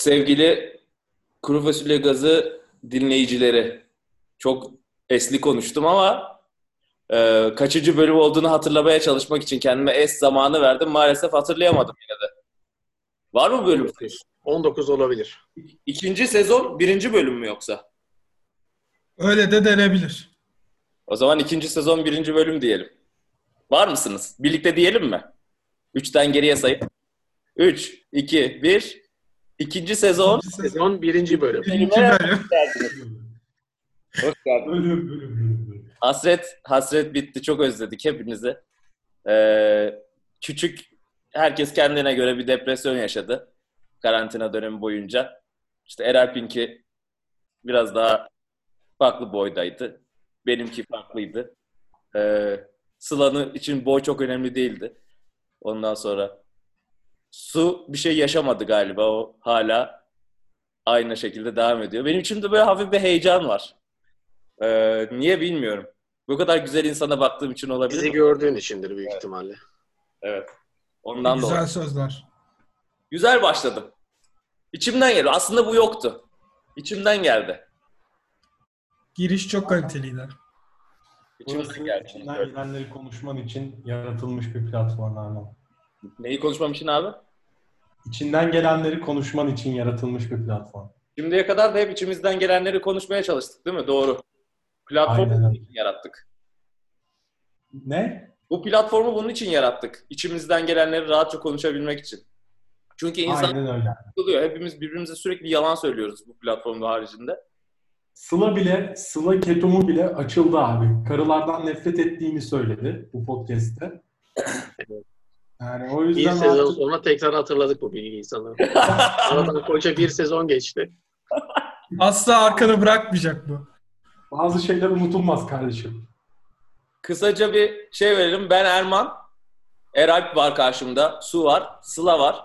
Sevgili Kuru Fasulye Gazı dinleyicileri. Çok esli konuştum ama e, kaçıncı bölüm olduğunu hatırlamaya çalışmak için kendime es zamanı verdim. Maalesef hatırlayamadım yine de. Var mı bölüm? 19, 19 olabilir. İkinci sezon birinci bölüm mü yoksa? Öyle de denebilir. O zaman ikinci sezon birinci bölüm diyelim. Var mısınız? Birlikte diyelim mi? Üçten geriye sayıp. Üç, iki, bir. İkinci sezon. Sezon birinci bölüm. Birinci bölüm. Hoş geldiniz. Bölüm, bölüm, bölüm, bölüm. Hasret, hasret bitti. Çok özledik hepinizi. Ee, küçük, herkes kendine göre bir depresyon yaşadı. Karantina dönemi boyunca. İşte Erel Pink'i biraz daha farklı boydaydı. Benimki farklıydı. Ee, Sıla'nın için boy çok önemli değildi. Ondan sonra Su bir şey yaşamadı galiba. O hala aynı şekilde devam ediyor. Benim içimde böyle hafif bir heyecan var. Ee, niye bilmiyorum. Bu kadar güzel insana baktığım için olabilir Bizi mi? gördüğün içindir büyük ihtimalle. Evet. Ondan Güzel dolayı. sözler. Güzel başladım. İçimden geldi. Aslında bu yoktu. İçimden geldi. Giriş çok kaliteliydi. İçimden geldi. içinden gelenleri konuşman için yaratılmış bir platform Erman. Neyi konuşmam için abi? İçinden gelenleri konuşman için yaratılmış bir platform. Şimdiye kadar da hep içimizden gelenleri konuşmaya çalıştık değil mi? Doğru. Platformu bunun için yarattık. Ne? Bu platformu bunun için yarattık. İçimizden gelenleri rahatça konuşabilmek için. Çünkü insan sıkılıyor. Hepimiz birbirimize sürekli yalan söylüyoruz bu platformda haricinde. Sıla bile, Sıla Ketum'u bile açıldı abi. Karılardan nefret ettiğini söyledi bu podcast'te. Yani o Bir yüzden sezon artık sonra tekrar hatırladık bu bilgiyi sanırım. Aradan koca bir sezon geçti. Asla arkanı bırakmayacak bu. bazı şeyler unutulmaz kardeşim. Kısaca bir şey verelim. Ben Erman. Eralp var karşımda. Su var. Sıla var.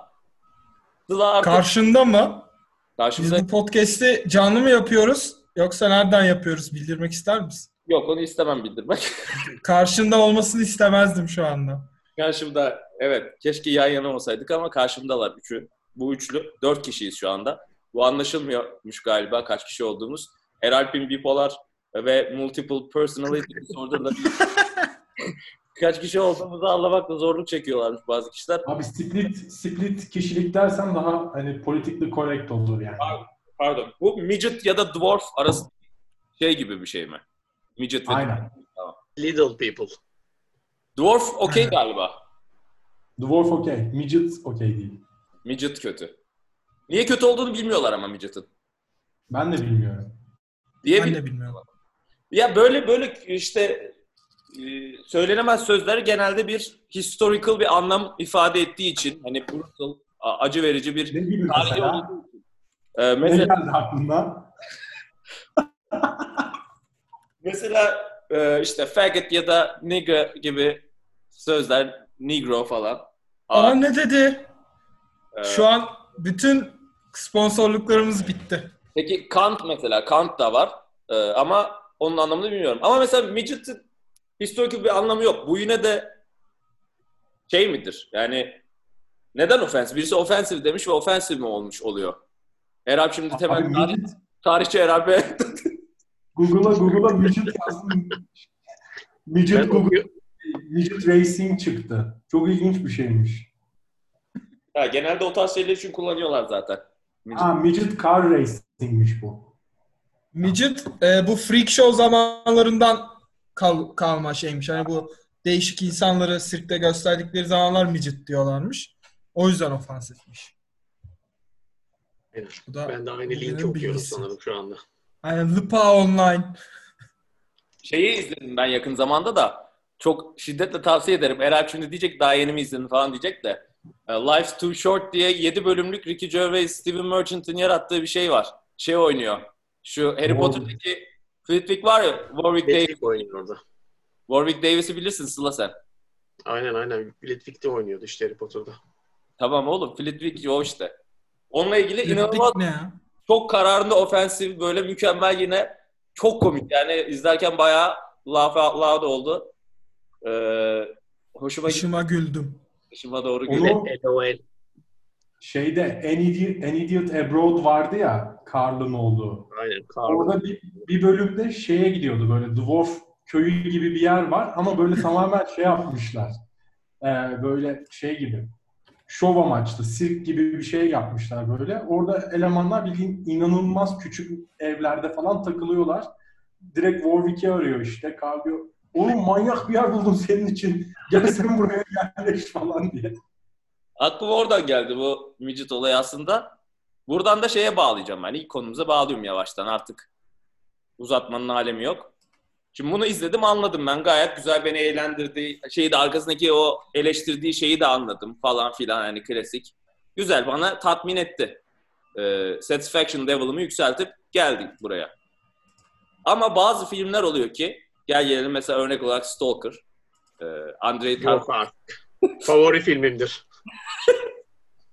Sıla artık Karşında mı? Biz karşımda bu podcast'i canlı mı yapıyoruz? Yoksa nereden yapıyoruz? Bildirmek ister misin? yok onu istemem bildirmek. Karşında olmasını istemezdim şu anda. Karşımda evet keşke yan yana olsaydık ama karşımdalar üçü. Bu üçlü. Dört kişiyiz şu anda. Bu anlaşılmıyormuş galiba kaç kişi olduğumuz. Eralp'in bipolar ve multiple personality disorder'da kaç kişi olduğumuzu anlamakta zorluk çekiyorlarmış bazı kişiler. Abi split, split kişilik dersen daha hani politically correct olur yani. Pardon. Bu midget ya da dwarf arası şey gibi bir şey mi? Midget ve Aynen. Little people. Dwarf okey galiba. Dwarf okey. Midget okey değil. Midget kötü. Niye kötü olduğunu bilmiyorlar ama midget'ın. Ben de bilmiyorum. Diye Ben bil- de bilmiyorum. Ya böyle böyle işte e, söylenemez sözler genelde bir historical bir anlam ifade ettiği için hani brutal, acı verici bir Ne gibi tarihi mesela? olduğu için. Ee, Ne mesela geldi aklına? mesela e, işte faggot ya da nigger gibi sözler, negro falan. Aa Aa, ne dedi? e, Şu an bütün sponsorluklarımız bitti. Peki Kant mesela, Kant da var Ee, ama onun anlamını bilmiyorum. Ama mesela midget'in historical bir anlamı yok. Bu yine de şey midir? Yani neden offensive? Birisi offensive demiş ve offensive mi olmuş oluyor? Erap şimdi temel Abi tarih, midget, tarihçi Erap Bey. Google'a Google'a midget yazdım. Midget Google, midget racing çıktı. Çok ilginç bir şeymiş. ha, genelde o tarz şeyler için kullanıyorlar zaten. Midget. Ha midget car racing'miş bu. Midget e, bu freak show zamanlarından kal- kalma şeymiş. Hani bu değişik insanları sirkte gösterdikleri zamanlar midget diyorlarmış. O yüzden ofansifmiş. Aynen. Bu da Ben de aynı linki okuyorum sanırım şu anda. Aynen Lupa Online. Şeyi izledim ben yakın zamanda da. Çok şiddetle tavsiye ederim. Erap şimdi diyecek daha yeni mi izledin falan diyecek de. E, Life's Too Short diye 7 bölümlük Ricky Gervais, Steven Merchant'ın yarattığı bir şey var. Şey oynuyor. Şu Harry Oo. Potter'daki Flitwick var ya, Warwick Davis. Flitwick oynuyor orada. Warwick Davis'i bilirsin Sıla sen. Aynen aynen. Flitwick'te oynuyordu işte Harry Potter'da. Tamam oğlum Flitwick o işte. Onunla ilgili Flitwick inanılmaz ne çok kararında ofensif böyle mükemmel yine çok komik yani izlerken bayağı laugh out loud oldu. Ee, hoşuma gitti. Başıma güldüm. Hoşuma doğru geliyor. LOL. şeyde An Idiot, An Idiot Abroad vardı ya Carl'ın olduğu. Aynen. Karl. Orada bir, bir bölümde şeye gidiyordu böyle Dwarf köyü gibi bir yer var ama böyle tamamen şey yapmışlar. Ee, böyle şey gibi şov amaçlı, sirk gibi bir şey yapmışlar böyle. Orada elemanlar bildiğin inanılmaz küçük evlerde falan takılıyorlar. Direkt Warwick'i arıyor işte. Carl diyor, oğlum manyak bir yer buldum senin için. Gel sen buraya yerleş falan diye. Aklıma oradan geldi bu midget olayı aslında. Buradan da şeye bağlayacağım ben. İlk konumuza bağlıyorum yavaştan artık. Uzatmanın alemi yok. Şimdi bunu izledim anladım ben. Gayet güzel beni eğlendirdi. Şeyi de arkasındaki o eleştirdiği şeyi de anladım falan filan yani klasik. Güzel bana tatmin etti. Ee, satisfaction level'ımı yükseltip geldik buraya. Ama bazı filmler oluyor ki gel gelelim mesela örnek olarak Stalker. Ee, Andrei Tar- Yok artık. Favori filmimdir.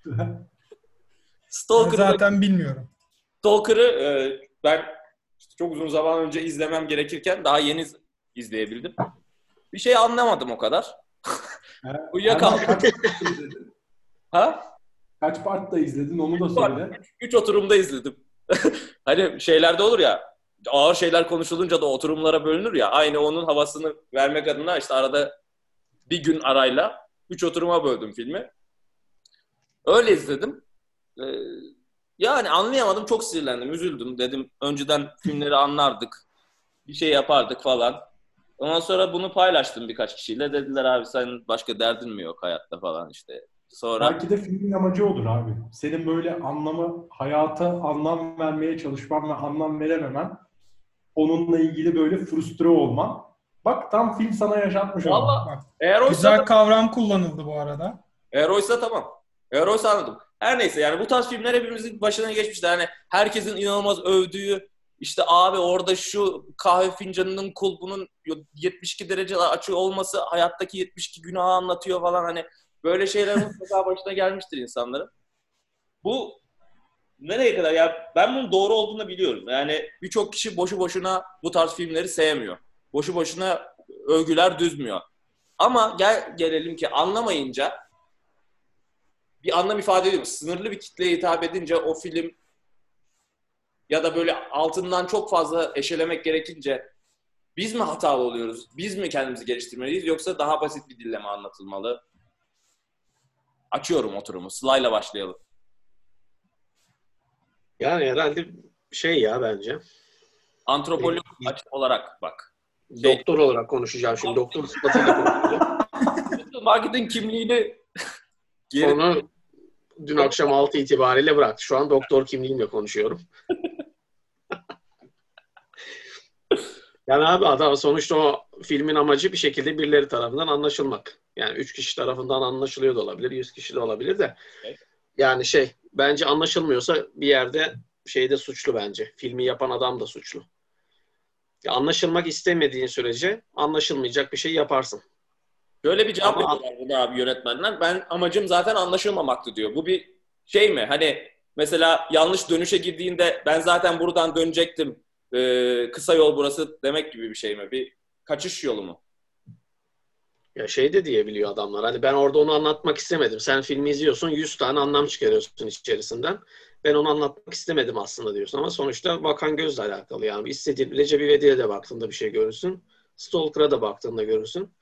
Stalker'ı zaten bilmiyorum. Stalker'ı e, ben çok uzun zaman önce izlemem gerekirken daha yeni iz- izleyebildim. Bir şey anlamadım o kadar. Uyuyakaldım. Ha? kaç part da izledin onu da Üç söyle. Üç oturumda izledim. hani şeylerde olur ya ağır şeyler konuşulunca da oturumlara bölünür ya aynı onun havasını vermek adına işte arada bir gün arayla üç oturuma böldüm filmi. Öyle izledim. Ee, yani anlayamadım çok sinirlendim üzüldüm dedim önceden filmleri anlardık bir şey yapardık falan. Ondan sonra bunu paylaştım birkaç kişiyle dediler abi senin başka derdin mi yok hayatta falan işte. Sonra Belki de filmin amacı odur abi. Senin böyle anlamı, hayata anlam vermeye çalışman ve anlam verememen, onunla ilgili böyle frustre olman. Bak tam film sana yaşatmış. Valla eğer oysa güzel kavram kullanıldı bu arada. Eğer oysa tamam. Eğer oysa anladım. Her neyse yani bu tarz filmler hepimizin başına geçmişti. Yani herkesin inanılmaz övdüğü işte abi orada şu kahve fincanının kulpunun 72 derece açı olması hayattaki 72 günahı anlatıyor falan hani böyle şeyler mutlaka başına gelmiştir insanların. Bu nereye kadar ya ben bunun doğru olduğunu biliyorum. Yani birçok kişi boşu boşuna bu tarz filmleri sevmiyor. Boşu boşuna övgüler düzmüyor. Ama gel gelelim ki anlamayınca bir anlam ifade ediyor. Sınırlı bir kitleye hitap edince o film ya da böyle altından çok fazla eşelemek gerekince biz mi hatalı oluyoruz? Biz mi kendimizi geliştirmeliyiz? Yoksa daha basit bir dille anlatılmalı? Açıyorum oturumu. Sıla'yla başlayalım. Yani herhalde şey ya bence. Antropolog açı olarak bak. Şey- Doktor olarak konuşacağım şimdi. Doktor sıfatıyla konuşacağım. Marketin kimliğini Onu dün akşam 6 itibariyle bıraktı. Şu an doktor kimliğimle konuşuyorum. yani abi adam sonuçta o filmin amacı bir şekilde birileri tarafından anlaşılmak. Yani 3 kişi tarafından anlaşılıyor da olabilir, 100 kişi de olabilir de. Evet. Yani şey bence anlaşılmıyorsa bir yerde şeyde suçlu bence. Filmi yapan adam da suçlu. Ya anlaşılmak istemediğin sürece anlaşılmayacak bir şey yaparsın. Böyle bir cevap Ama- veriyorlar burada abi yönetmenler. Ben amacım zaten anlaşılmamaktı diyor. Bu bir şey mi? Hani mesela yanlış dönüşe girdiğinde ben zaten buradan dönecektim. Ee, kısa yol burası demek gibi bir şey mi? Bir kaçış yolu mu? Ya şey de diyebiliyor adamlar. Hani ben orada onu anlatmak istemedim. Sen filmi izliyorsun 100 tane anlam çıkarıyorsun içerisinden. Ben onu anlatmak istemedim aslında diyorsun ama sonuçta bakan gözle alakalı yani. İstediğin Recep İvedik'e de baktığında bir şey görürsün. Stalker'a da baktığında görürsün.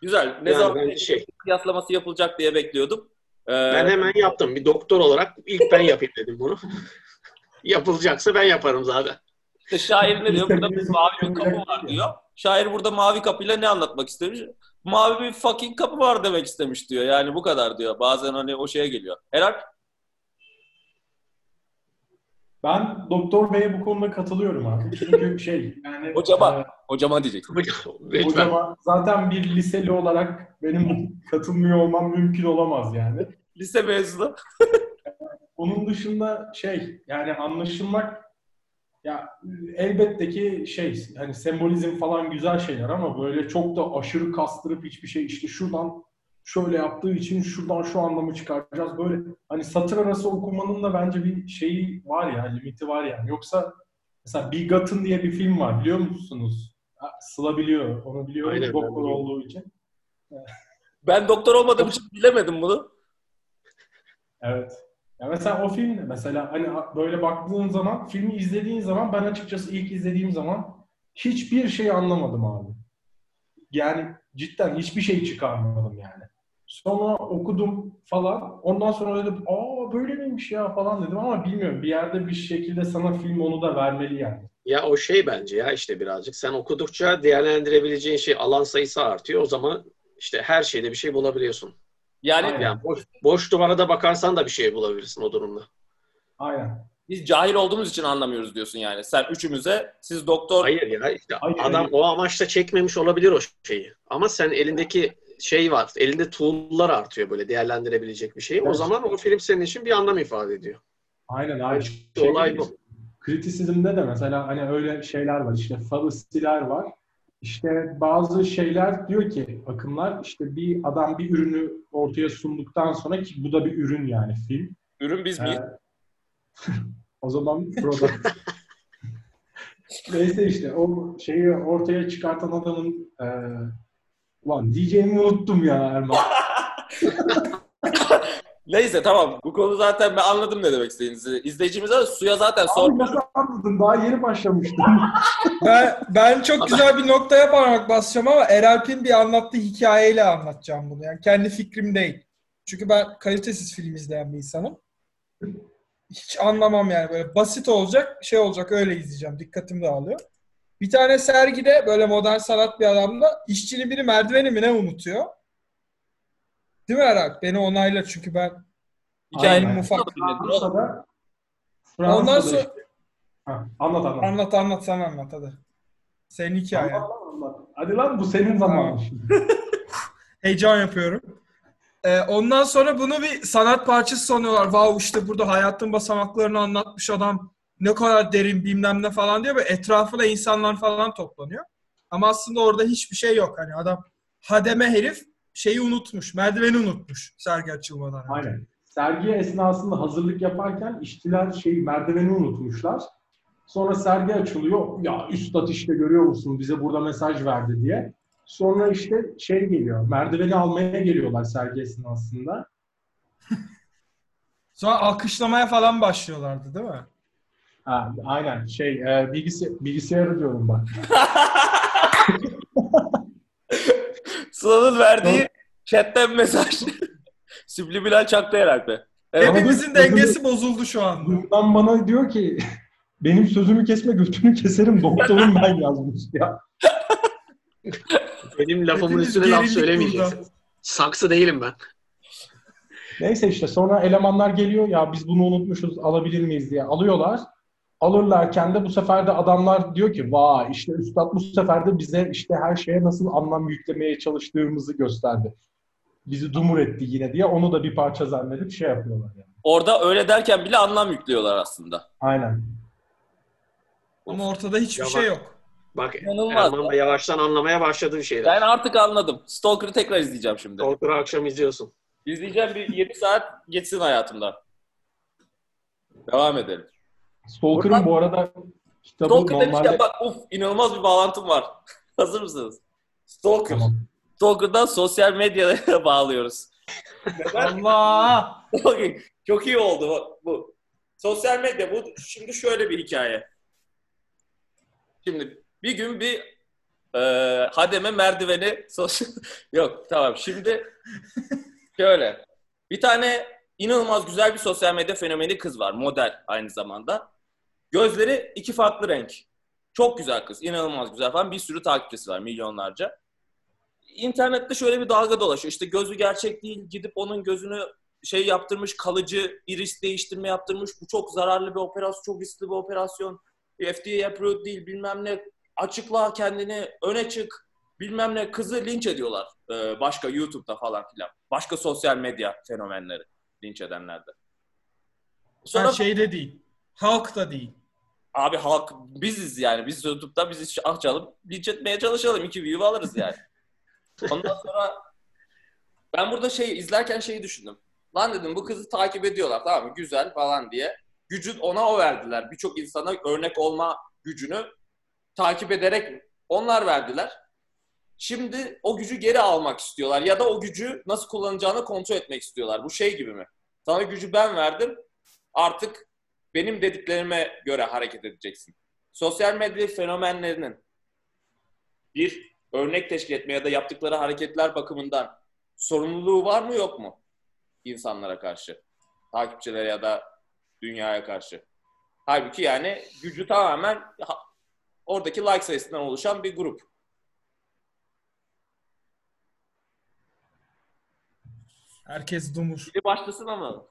Güzel. Ne Yani zaman şey. kıyaslaması yapılacak diye bekliyordum. Ee, Ben hemen yaptım. Bir doktor olarak ilk ben yapayım dedim bunu. Yapılacaksa ben yaparım zaten. işte şair ne diyor? Burada bir mavi bir kapı var diyor. Şair burada mavi kapıyla ne anlatmak istemiş? Mavi bir fucking kapı var demek istemiş diyor. Yani bu kadar diyor. Bazen hani o şeye geliyor. Herhalde Ben Doktor Bey'e bu konuda katılıyorum abi. Çünkü şey yani Hocama. e, hocama. Lütfen. hocama zaten bir liseli olarak benim katılmıyor olmam mümkün olamaz yani. Lise mezunu. Onun dışında şey yani anlaşılmak ya elbette ki şey hani sembolizm falan güzel şeyler ama böyle çok da aşırı kastırıp hiçbir şey işte şuradan şöyle yaptığı için şuradan şu anlamı çıkaracağız. Böyle hani satır arası okumanın da bence bir şeyi var ya limiti var yani. Yoksa mesela Bigotten diye bir film var biliyor musunuz? Sıla biliyor. Onu biliyorum Aynen, ben doktor biliyorum. olduğu için. Ben doktor olmadığım için bilemedim bunu. Evet. Ya mesela o film de mesela hani böyle baktığın zaman filmi izlediğin zaman ben açıkçası ilk izlediğim zaman hiçbir şey anlamadım abi. Yani cidden hiçbir şey çıkarmadım yani. Sonra okudum falan. Ondan sonra dedim aa böyle miymiş ya falan dedim ama bilmiyorum. Bir yerde bir şekilde sana film onu da vermeli yani. Ya o şey bence ya işte birazcık. Sen okudukça değerlendirebileceğin şey alan sayısı artıyor. O zaman işte her şeyde bir şey bulabiliyorsun. Yani Aynen. Yani boş, boş duvara da bakarsan da bir şey bulabilirsin o durumda. Aynen. biz cahil olduğumuz için anlamıyoruz diyorsun yani. Sen üçümüze siz doktor Hayır ya işte Hayır, adam hayır. o amaçla çekmemiş olabilir o şeyi. Ama sen elindeki şey var. Elinde tool'lar artıyor böyle değerlendirebilecek bir şeyi. O Evet. zaman o film senin için bir anlam ifade ediyor. Aynen abi. İşte olay bu. Kritisizmde de mesela hani öyle şeyler var. İşte fallacy'ler var. İşte bazı şeyler diyor ki akımlar işte bir adam bir ürünü ortaya sunduktan sonra ki bu da bir ürün yani film. ürün biz miyiz? Ee, o zaman product. Neyse işte o şeyi ortaya çıkartan adamın e, ulan diyeceğimi unuttum ya Erman. Neyse tamam. Bu konu zaten ben anladım ne demek istediğinizi. İzleyicimize suya zaten Abi sor. nasıl anladın? Daha yeni başlamıştım. Ben, ben çok güzel bir noktaya parmak basacağım ama Eralp'in bir anlattığı hikayeyle anlatacağım bunu. Yani kendi fikrim değil. Çünkü ben kalitesiz film izleyen bir insanım. Hiç anlamam yani böyle basit olacak, şey olacak öyle izleyeceğim. Dikkatim dağılıyor. Bir tane sergide böyle modern sanat bir adamda işçinin biri merdiveni mi ne unutuyor? Değil mi Eralp? Beni onayla çünkü ben Hikayenin ufak. Fransa'da Ondan Fransa'da sonra işte- Ha, anlat anlat. anlat anlat sen anlat hadi. Senin hikayen. Anlat, anlat. Hadi lan bu senin zamanın. Heyecan yapıyorum. Ee, ondan sonra bunu bir sanat parçası sanıyorlar. Wow işte burada hayatın basamaklarını anlatmış adam. Ne kadar derin bilmem ne falan diyor. Ve etrafına insanlar falan toplanıyor. Ama aslında orada hiçbir şey yok. Hani adam hademe herif şeyi unutmuş. Merdiveni unutmuş sergi açılmadan. Aynen. Sergi esnasında hazırlık yaparken işçiler şey merdiveni unutmuşlar. Sonra sergi açılıyor. Ya üstad işte görüyor musun bize burada mesaj verdi diye. Sonra işte şey geliyor. Merdiveni almaya geliyorlar sergi esnasında. Sonra alkışlamaya falan başlıyorlardı değil mi? Ha, aynen şey e, bilgisi, bilgisayarı diyorum bak. Sıla'nın verdiği chatten mesaj. Subliminal çaktı herhalde. Evet. Hepimizin dengesi bozuldu şu anda. Buradan bana diyor ki benim sözümü kesme götünü keserim doktorum ben yazmış ya. Benim lafımın üstüne laf söylemeyeceksin. Saksı değilim ben. Neyse işte sonra elemanlar geliyor ya biz bunu unutmuşuz alabilir miyiz diye alıyorlar. Alırlarken de bu sefer de adamlar diyor ki vay işte üstad bu sefer de bize işte her şeye nasıl anlam yüklemeye çalıştığımızı gösterdi. Bizi dumur etti yine diye onu da bir parça zannedip şey yapıyorlar yani. Orada öyle derken bile anlam yüklüyorlar aslında. Aynen. Ama ortada hiçbir Ya şey bak- yok. Bak İnanılmaz Erman da yavaştan anlamaya başladı bir şeyler. Ben artık anladım. Stalker'ı tekrar izleyeceğim şimdi. Korkuru akşam izliyorsun. İzleyeceğim bir 7 saat geçsin hayatımdan. Devam edelim. Stalker'ın bu arada kitabı Stalker demişken normalde... bak uf inanılmaz bir bağlantım var. Hazır mısınız? Stalker. Tamam. Stalker'dan sosyal medyaya bağlıyoruz. Allah! Okey, Çok iyi oldu bu- bu. Sosyal medya bu şimdi şöyle bir hikaye. Şimdi bir gün bir e, hademe merdiveni sosyal... Yok tamam şimdi şöyle. Bir tane inanılmaz güzel bir sosyal medya fenomeni kız var. Model aynı zamanda. Gözleri iki farklı renk. Çok güzel kız. inanılmaz güzel falan. Bir sürü takipçisi var. Milyonlarca. İnternette şöyle bir dalga dolaşıyor. İşte gözü gerçek değil. Gidip onun gözünü şey yaptırmış, kalıcı iris değiştirme yaptırmış. Bu çok zararlı bir operasyon, çok riskli bir operasyon. FDA approved değil, bilmem ne. Açıkla kendini, öne çık. Bilmem ne. Kızı linç ediyorlar. Ee, başka YouTube'da falan filan. Başka sosyal medya fenomenleri linç edenlerde. Sonra Sen şeyde değil. Halk da değil. Abi halk biziz yani. Biz YouTube'da biz iş açalım, linç etmeye çalışalım. İki view alırız yani. Ondan sonra ben burada şey izlerken şeyi düşündüm. Lan dedim bu kızı takip ediyorlar tamam mı? Güzel falan diye. Gücü ona o verdiler. Birçok insana örnek olma gücünü takip ederek onlar verdiler. Şimdi o gücü geri almak istiyorlar ya da o gücü nasıl kullanacağını kontrol etmek istiyorlar. Bu şey gibi mi? Sana gücü ben verdim. Artık benim dediklerime göre hareket edeceksin. Sosyal medya fenomenlerinin bir örnek teşkil etme ya da yaptıkları hareketler bakımından sorumluluğu var mı yok mu insanlara karşı? Takipçilere ya da dünyaya karşı. Halbuki yani gücü tamamen oradaki like sayısından oluşan bir grup. Herkes dumur. Biri başlasın ama.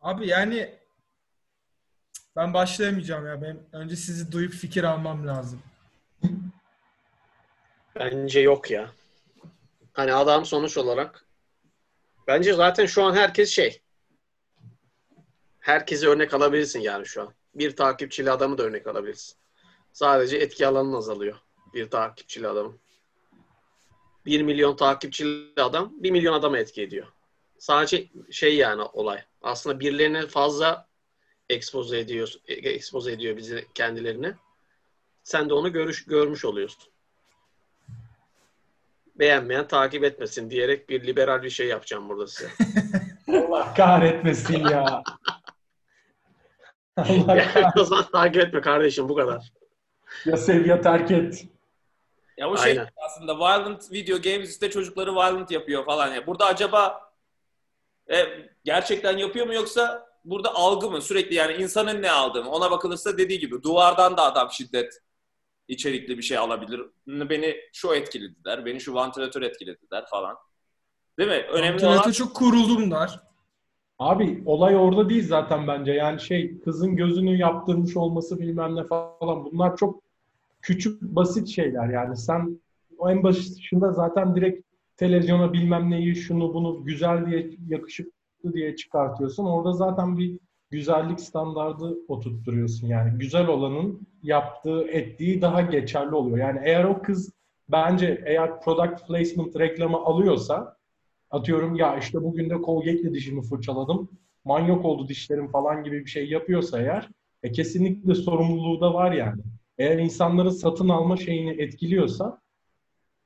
Abi yani ben başlayamayacağım ya. Ben önce sizi duyup fikir almam lazım. Bence yok ya. Hani adam sonuç olarak bence zaten şu an herkes şey herkese örnek alabilirsin yani şu an. Bir takipçili adamı da örnek alabilirsin. Sadece etki alanın azalıyor. Bir takipçili adamın. Bir milyon takipçili adam bir milyon adama etki ediyor. Sadece şey yani olay. Aslında birilerine fazla expose ediyor, expose ediyor bizi kendilerini. Sen de onu görüş, görmüş oluyorsun beğenmeyen takip etmesin diyerek bir liberal bir şey yapacağım burada size. Allah kahretmesin ya. Allah o zaman takip etme kardeşim bu kadar. Ya sev ya terk et. Ya bu şey Aynen. aslında violent video games işte çocukları violent yapıyor falan ya. Burada acaba e, gerçekten yapıyor mu yoksa burada algı mı? Sürekli yani insanın ne aldığı mı? Ona bakılırsa dediği gibi duvardan da adam şiddet içerikli bir şey alabilir. Beni şu etkiledi der, beni şu vantilatör etkiledi der falan. Değil mi? Önemli olan çok kuruldum der. Abi olay orada değil zaten bence. Yani şey kızın gözünü yaptırmış olması bilmem ne falan. Bunlar çok küçük basit şeyler. Yani sen o en başında zaten direkt televizyona bilmem neyi şunu bunu güzel diye yakışıklı diye çıkartıyorsun. Orada zaten bir güzellik standardı oturtturuyorsun. Yani güzel olanın yaptığı ettiği daha geçerli oluyor. Yani eğer o kız bence eğer product placement reklamı alıyorsa atıyorum ya işte bugün de Colgate'le dişimi fırçaladım. Manyak oldu dişlerim falan gibi bir şey yapıyorsa eğer e, kesinlikle sorumluluğu da var yani. Eğer insanların satın alma şeyini etkiliyorsa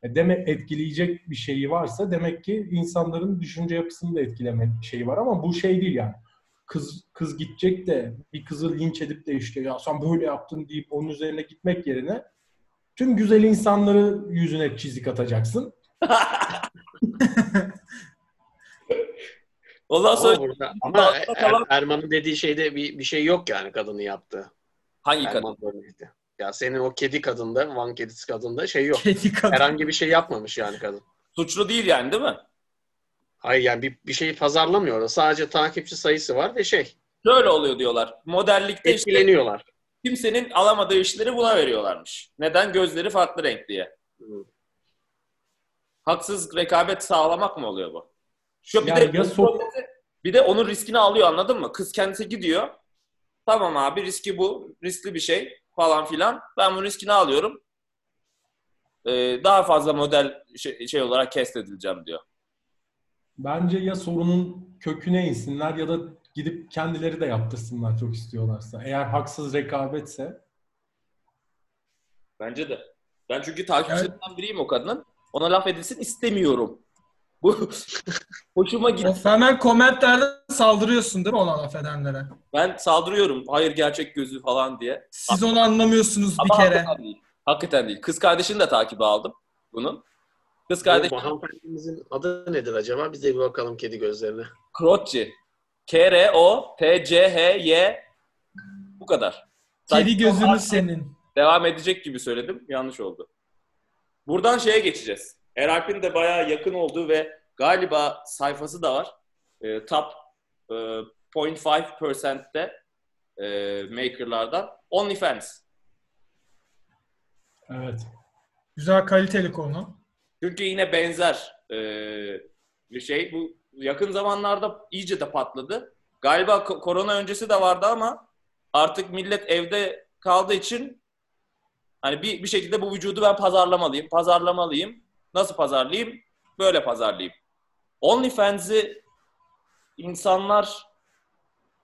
e, demek etkileyecek bir şeyi varsa demek ki insanların düşünce yapısını da etkileme şeyi var ama bu şey değil yani. Kız kız gidecek de bir kızı linç edip de işte ya sen böyle yaptın deyip onun üzerine gitmek yerine tüm güzel insanları yüzüne çizik atacaksın. ondan sonra Ama, burada, ama Er- Erman'ın dediği şeyde bir, bir şey yok yani kadının yaptığı. hangi kadın? Erman örnekte. Ya senin o kedi kadında, Van kedisi kadında şey yok. Kedi kadın. Herhangi bir şey yapmamış yani kadın. Suçlu değil yani değil mi? Hayır yani bir, bir şeyi pazarlamıyor orada. Sadece takipçi sayısı var ve şey Şöyle oluyor diyorlar. Modellikte işte etkileniyorlar. kimsenin alamadığı işleri buna veriyorlarmış. Neden? Gözleri farklı renk diye. Hı. Haksız rekabet sağlamak mı oluyor bu? Şu bir Yani de ya so- bir de onun riskini alıyor anladın mı? Kız kendisi gidiyor. Tamam abi riski bu. Riskli bir şey falan filan. Ben bu riskini alıyorum. Ee, daha fazla model şey, şey olarak kest edileceğim diyor. Bence ya sorunun köküne insinler ya da gidip kendileri de yaptırsınlar çok istiyorlarsa. Eğer haksız rekabetse Bence de. Ben çünkü takipçilerinden biriyim o kadının. Ona laf edilsin istemiyorum. Bu hoşuma gitti. Hemen komentlerde saldırıyorsun değil mi ona laf edenlere? Ben saldırıyorum. Hayır gerçek gözü falan diye. Siz onu anlamıyorsunuz bir Ama kere. hakikaten değil. Hakikaten değil. Kız kardeşini de takibe aldım bunun. Kız Bu kardeşim hanımefendimizin adı nedir acaba? Biz de bir bakalım kedi gözlerine. Krotçi. K-R-O-T-C-H-Y bu kadar. Kedi gözünü senin. Devam edecek gibi söyledim. Yanlış oldu. Buradan şeye geçeceğiz. Eralp'in de bayağı yakın olduğu ve galiba sayfası da var. Ee, top e, 0.5%'te e, makerlardan. OnlyFans. evet. Güzel kaliteli konu. Çünkü yine benzer e, bir şey. Bu yakın zamanlarda iyice de patladı. Galiba ko- korona öncesi de vardı ama artık millet evde kaldığı için hani bir, bir şekilde bu vücudu ben pazarlamalıyım, pazarlamalıyım. Nasıl pazarlayayım? Böyle pazarlayayım. OnlyFans'i insanlar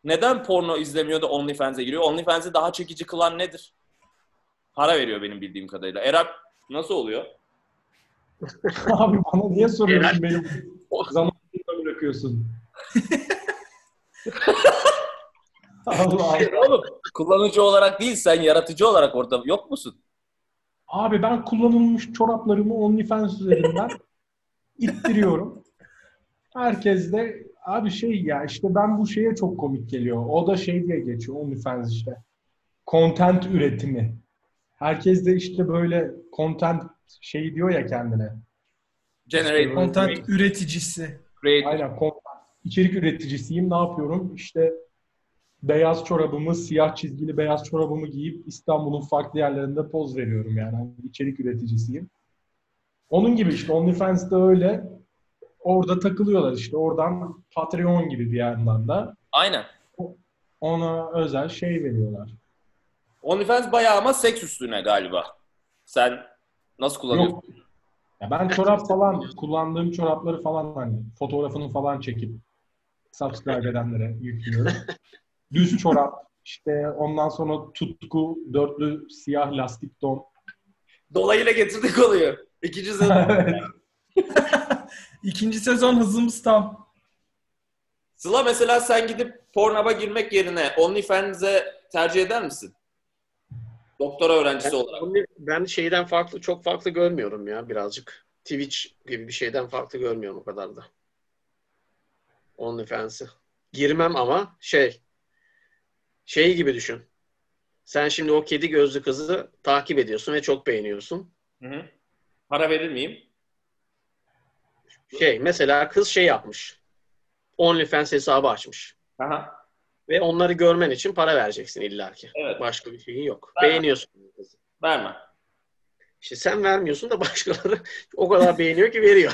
neden porno izlemiyor da OnlyFans'e giriyor? OnlyFans'i daha çekici kılan nedir? Para veriyor benim bildiğim kadarıyla. Erap nasıl oluyor? Abi bana niye soruyorsun benim zamanımda bırakıyorsun? Allah Allah. Oğlum. Kullanıcı olarak değil sen yaratıcı olarak orada yok musun? Abi ben kullanılmış çoraplarımı OnlyFans üzerinden ittiriyorum. Herkes de abi şey ya işte ben bu şeye çok komik geliyor. O da şey diye geçiyor OnlyFans işte. Content üretimi. Herkes de işte böyle content şey diyor ya kendine. Generate Content üreticisi. create. Aynen content. İçerik üreticisiyim. Ne yapıyorum? İşte beyaz çorabımı, siyah çizgili beyaz çorabımı giyip İstanbul'un farklı yerlerinde poz veriyorum yani. Hani içerik üreticisiyim. Onun gibi işte OnlyFans'da öyle. Orada takılıyorlar işte. Oradan Patreon gibi bir yandan da Aynen. ona özel şey veriyorlar. OnlyFans bayağı ama seks üstüne galiba. Sen nasıl kullanıyorsun? Yok. Ya ben çorap falan kullandığım çorapları falan hani fotoğrafını falan çekip subscribe edenlere yüklüyorum. Düz çorap işte ondan sonra tutku dörtlü siyah lastik don. Dolayıyla getirdik oluyor. İkinci sezon. İkinci sezon hızımız tam. Sıla mesela sen gidip Pornhub'a girmek yerine OnlyFans'e tercih eder misin? Doktora öğrencisi olarak. Ben, ben şeyden farklı çok farklı görmüyorum ya birazcık. Twitch gibi bir şeyden farklı görmüyorum o kadar da. OnlyFans'ı. Girmem ama şey şey gibi düşün. Sen şimdi o kedi gözlü kızı takip ediyorsun ve çok beğeniyorsun. Hı hı. Para verir miyim? Şey mesela kız şey yapmış. OnlyFans hesabı açmış. Aha. Ve onları görmen için para vereceksin illaki. Evet. Başka bir şeyin yok. Aynen. Beğeniyorsun kızı. Verme. İşte sen vermiyorsun da başkaları o kadar beğeniyor ki veriyor.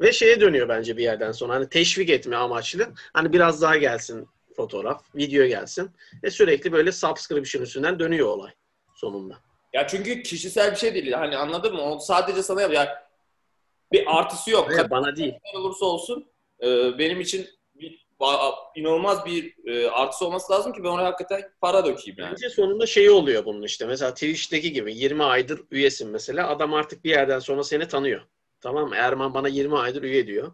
Ve şeye dönüyor bence bir yerden sonra. Hani teşvik etme amaçlı. Hani biraz daha gelsin fotoğraf, video gelsin. Ve sürekli böyle subscription üstünden dönüyor olay sonunda. Ya çünkü kişisel bir şey değil. Hani anladın mı? O sadece sana. Ya bir artısı yok. Ve bana değil. Ne olursa olsun e, benim için bir, inanılmaz bir e, artısı olması lazım ki ben oraya hakikaten para dökeyim yani. Bence sonunda şey oluyor bunun işte. Mesela Twitch'teki gibi 20 aydır üyesin mesela. Adam artık bir yerden sonra seni tanıyor. Tamam mı? Erman bana 20 aydır üye diyor.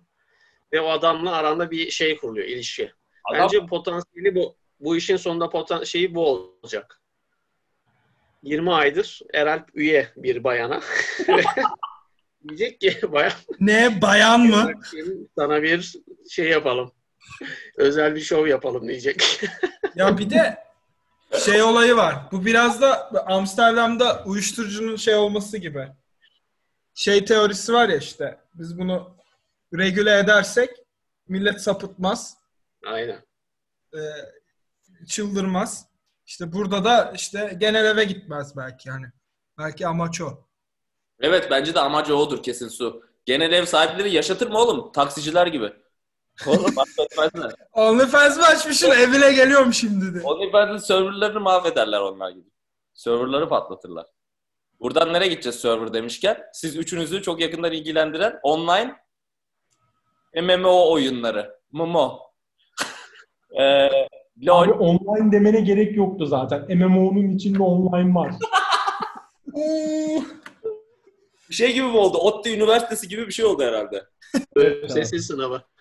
Ve o adamla aranda bir şey kuruluyor, ilişki. Adam, Bence potansiyeli bu. Bu işin sonunda potan şeyi bu olacak. 20 aydır Eralp üye bir bayana. Diyecek ki bayan Ne bayan mı? sana bir şey yapalım. Özel bir şov yapalım diyecek. Ya bir de şey olayı var. Bu biraz da Amsterdam'da uyuşturucunun şey olması gibi. Şey teorisi var ya işte. Biz bunu regüle edersek millet sapıtmaz, Aynen. e, çıldırmaz. İşte burada da işte genel eve gitmez belki yani. Belki amaç o. evet bence de amacı odur kesin su. Genel ev sahipleri yaşatır mı oğlum? Taksiciler gibi. Oğlum affetmezler. OnlyFans mı açmışsın evine geliyorum şimdi de. OnlyFans'ın serverlarını mahvederler onlar gibi. Serverları patlatırlar. Buradan nereye gideceğiz server demişken? Siz üçünüzü çok yakından ilgilendiren online MMO oyunları. MMO. Ee, LOL. Abi online demene gerek yoktu zaten. MMO'nun içinde online var. Şey gibi mi oldu? ODTÜ Üniversitesi gibi bir şey oldu herhalde. Sessiz sınavı.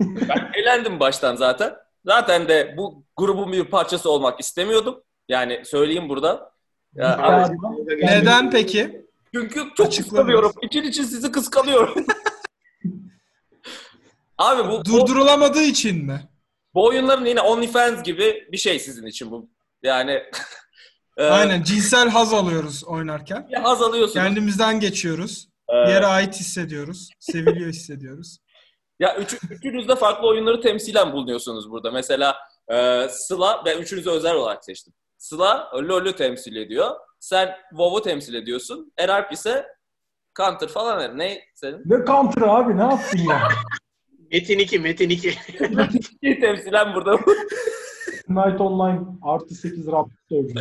Ben eğlendim baştan zaten. Zaten de bu grubun bir parçası olmak istemiyordum. Yani söyleyeyim burada. Ya, Abi, Neden peki? Çünkü çok kıskanıyorum. İçin için sizi kıskanıyorum. Abi bu, bu, Durdurulamadığı için mi? Bu oyunların yine OnlyFans gibi bir şey sizin için bu. Yani e, Aynen cinsel haz alıyoruz oynarken. bir haz alıyorsunuz. Kendimizden geçiyoruz. E, Bir yere ait hissediyoruz. Seviliyor hissediyoruz. Ya üç, üçünüz de farklı oyunları temsilen bulunuyorsunuz burada. Mesela e, Sıla, ben üçünüzü özel olarak seçtim. Sıla LoL'ü temsil ediyor. Sen WoW'u temsil ediyorsun. Eralp ise Counter falan. Ne senin? Ne counter abi ne yaptın ya? Metin 2, Metin 2. temsilen burada. Night Online artı 8 Raptor oyuncu.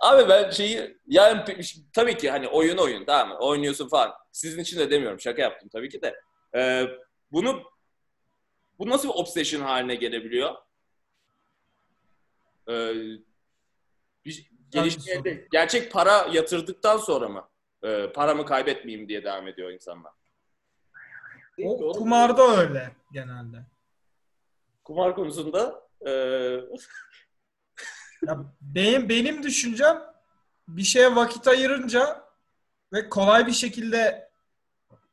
Abi ben şeyi yani tabii ki hani oyun oyun tamam mı? Oynuyorsun falan. Sizin için de demiyorum. Şaka yaptım tabii ki de. Ee, bunu bu nasıl bir obsession haline gelebiliyor? Ee, bir gelişmeye de- gerçek para yatırdıktan sonra mı? e, paramı kaybetmeyeyim diye devam ediyor insanlar. O kumarda öyle genelde. Kumar konusunda e, Ya benim benim düşüncem bir şeye vakit ayırınca ve kolay bir şekilde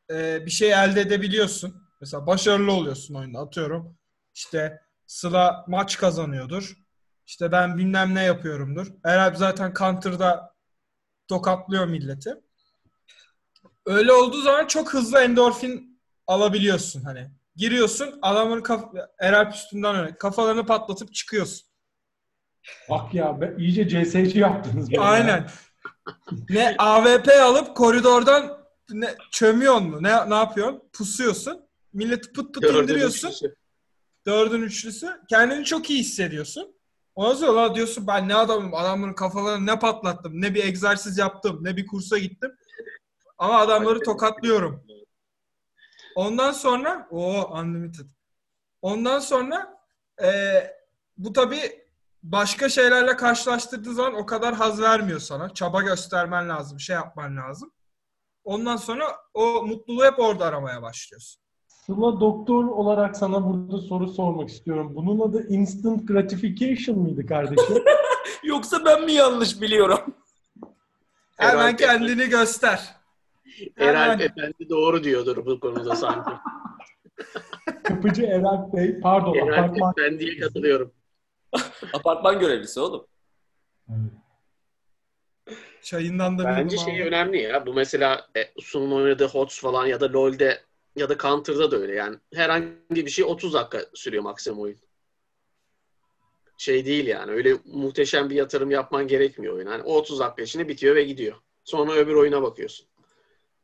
e, bir şey elde edebiliyorsun. Mesela başarılı oluyorsun oyunda. Atıyorum işte Sıla maç kazanıyordur. İşte ben bilmem ne yapıyorumdur. Eralp zaten Counter'da tokatlıyor milleti. Öyle olduğu zaman çok hızlı endorfin alabiliyorsun hani. Giriyorsun adamın kaf- Eralp üstünden öyle kafalarını patlatıp çıkıyorsun. Bak ya be, iyice CS'ci yaptınız. Aynen. ne AWP alıp koridordan ne çömüyorsun mu? Ne ne yapıyorsun? Pusuyorsun. Milleti pıt pıt Dördün indiriyorsun. üçlüsü. Dördün üçlüsü. Kendini çok iyi hissediyorsun. Ondan sonra "Lan diyorsun ben ne adamım? Adamların kafalarını ne patlattım? Ne bir egzersiz yaptım? Ne bir kursa gittim? Ama adamları tokatlıyorum. Ondan sonra o unlimited. Ondan sonra eee, bu tabii başka şeylerle karşılaştırdığı zaman o kadar haz vermiyor sana. Çaba göstermen lazım, şey yapman lazım. Ondan sonra o mutluluğu hep orada aramaya başlıyorsun. Sıla doktor olarak sana burada soru sormak istiyorum. Bunun adı instant gratification mıydı kardeşim? yoksa ben mi yanlış biliyorum? Hemen kendini göster. Eralp. Efendi doğru diyordur bu konuda sanki. Kapıcı Eralp Bey, pardon Eralp apartman. Efendi'ye katılıyorum. Apartman görevlisi oğlum. Çayından da Bence şey al. önemli ya. Bu mesela e, Sun'un oynadığı HOTS falan ya da LoL'de ya da Counter'da da öyle. Yani herhangi bir şey 30 dakika sürüyor maksimum oyun. Şey değil yani. Öyle muhteşem bir yatırım yapman gerekmiyor oyun. Hani o 30 dakika içinde bitiyor ve gidiyor. Sonra öbür oyuna bakıyorsun.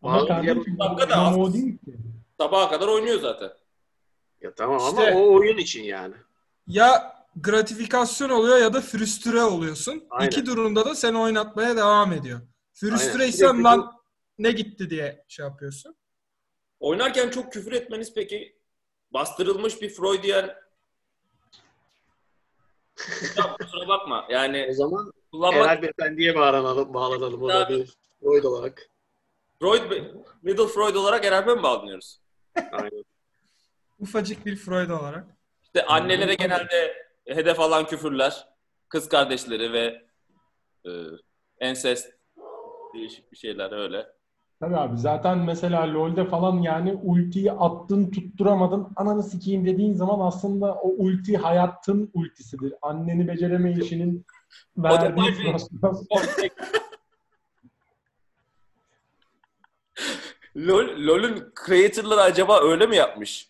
Ama kardeşim dakika da o değil ki. Sabaha kadar oynuyor zaten. Ya tamam İşte- ama o oyun için yani. Ya gratifikasyon oluyor ya da frustre oluyorsun. Aynen. İki durumda da seni oynatmaya devam ediyor. Sürekli lan ne gitti diye şey yapıyorsun. Oynarken çok küfür etmeniz peki bastırılmış bir Freudian Ya kusura bakma. O Yani zaman kullanmak Eralp Efendi'ye bağlanalım, bağlanalım. O da bir Freud olarak. Freud, Middle Freud olarak Eralp'e mi bağlanıyoruz? Aynen. Ufacık bir Freud olarak. İşte annelere genelde hedef alan küfürler, kız kardeşleri ve e, ensest değişik bir şeyler öyle. Tabii abi zaten mesela LoL'de falan yani ultiyi attın tutturamadın ananı sikeyim dediğin zaman aslında o ulti hayatın ultisidir. Anneni beceremeyişinin verdiği bir- frustrasyon. LoL, LoL'ün creator'ları acaba öyle mi yapmış?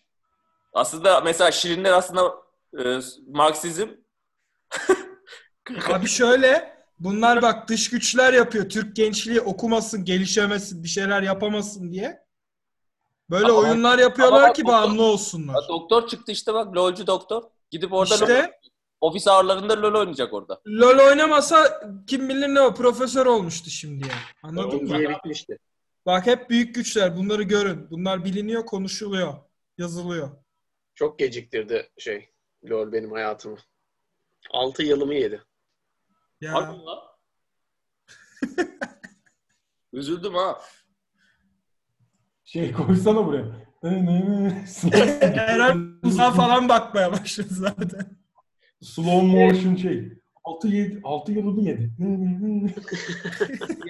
Aslında mesela Şirinler aslında e, Marksizm Abi şöyle bunlar bak dış güçler yapıyor. Türk gençliği okumasın, gelişemesin, bir şeyler yapamasın diye. Böyle Ama- oyunlar yapıyorlar ama ki bak- bağımlı olsunlar. Ha, doktor çıktı işte bak LoL'cu doktor. Gidip orada LoL, İşte ofis ağırlarında LoL oynayacak orada. LoL oynamasa kim bilir ne o profesör olmuştu şimdiye. Anladın mı? İkiye bitmişti. Bak hep büyük güçler bunları görün. Bunlar biliniyor, konuşuluyor, yazılıyor. Çok geciktirdi şey LoL benim hayatımı. 6 yılımı yedi. Ya. Harbi mi lan? Üzüldüm ha. Şey koysana buraya. Herhalde uzağa falan bakmaya başladı zaten. Slow motion şey. 6 yedi, 6 yılını yedi.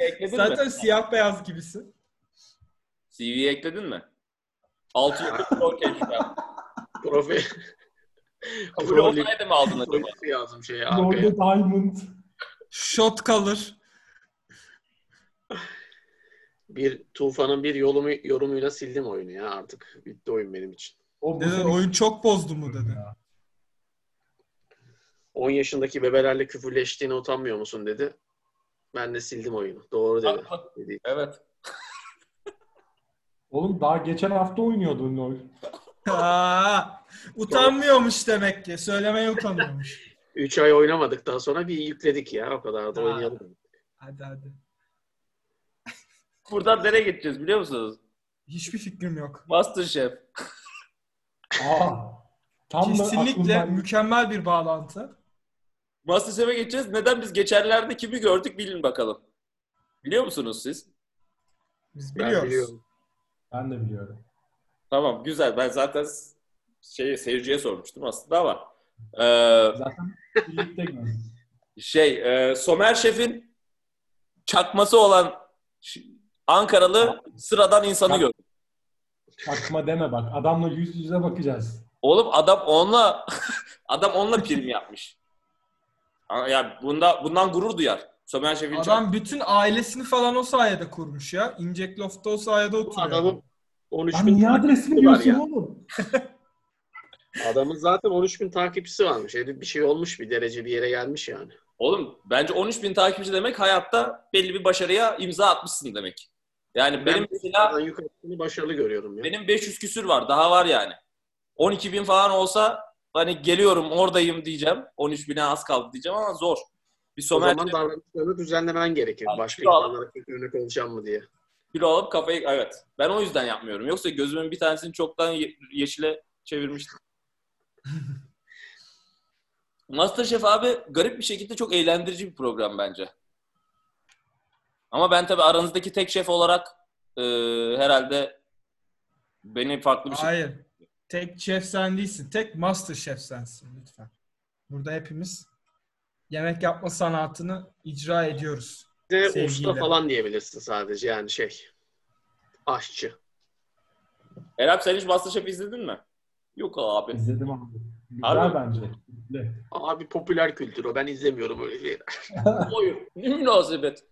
Ekledin Zaten siyah beyaz gibisin. CV'ye ekledin mi? 6 yıllık LoL tecrübem. Profi... Kabul olsaydı mı aldın acaba? Profi yazdım şeye arkaya. LoL'de Diamond. Shot kalır. Bir Tufan'ın bir yorumu, yorumuyla sildim oyunu ya artık. Bitti oyun benim için. O sene- oyun çok bozdu mu dedi. Ya. 10 yaşındaki bebelerle küfürleştiğine utanmıyor musun dedi. Ben de sildim oyunu. Doğru dedi. dedi. Evet. Oğlum daha geçen hafta oynuyordun LoL. Aa, utanmıyormuş demek ki. Söylemeye utanıyormuş. 3 ay oynamadıktan sonra bir yükledik ya. O kadar da oynayalım. Hadi hadi. Buradan nereye gideceğiz biliyor musunuz? Hiçbir fikrim yok. Masterchef. Aa, tam da Kesinlikle aklımdan- mükemmel bir bağlantı. Masterchef'e geçeceğiz. Neden biz geçenlerde kimi gördük bilin bakalım. Biliyor musunuz siz? Biz Ben biliyoruz. biliyorum. Ben de biliyorum. Tamam güzel. Ben zaten şey seyirciye sormuştum aslında ama e, Zaten birlikte şey e, Somer Şef'in çakması olan Ankaralı sıradan insanı gördüm. Çakma deme bak. Adamla yüz yüze bakacağız. Oğlum adam onunla adam onunla prim yapmış. Ya bunda bundan gurur duyar. Somer Şef'in çak- Adam bütün ailesini falan o sayede kurmuş ya. İncek Loft'ta o sayede oturuyor. adamın 13 Lan bin niye diyorsun ya. oğlum? Adamın zaten 13 bin takipçisi varmış. Herif bir şey olmuş bir derece bir yere gelmiş yani. Oğlum bence 13 bin takipçi demek hayatta belli bir başarıya imza atmışsın demek. Yani benim ben mesela ben yukarısını başarılı görüyorum ya. benim 500 küsür var. Daha var yani. 12 bin falan olsa hani geliyorum oradayım diyeceğim. 13 bine az kaldı diyeceğim ama zor. Bir o Somer zaman davranışlarını düzenlemen gerekir. Abi, Başka insanlara kötü örnek olacağım mı diye. kilo alıp kafayı evet. Ben o yüzden yapmıyorum. Yoksa gözümün bir tanesini çoktan ye- yeşile çevirmiştim. Masterchef abi garip bir şekilde çok eğlendirici bir program bence. Ama ben tabii aranızdaki tek şef olarak e, herhalde beni farklı bir şey... Hayır. Tek şef sen değilsin. Tek master şef sensin lütfen. Burada hepimiz yemek yapma sanatını icra ediyoruz. Bir de Sevgiyle. usta falan diyebilirsin sadece yani şey. Aşçı. Erap sen hiç Masterchef izledin mi? Yok abi. İzledim abi. Güzel Abi- bence. Güzel. Abi popüler kültür o. Ben izlemiyorum öyle şeyler. Hayır. Ne münasebet.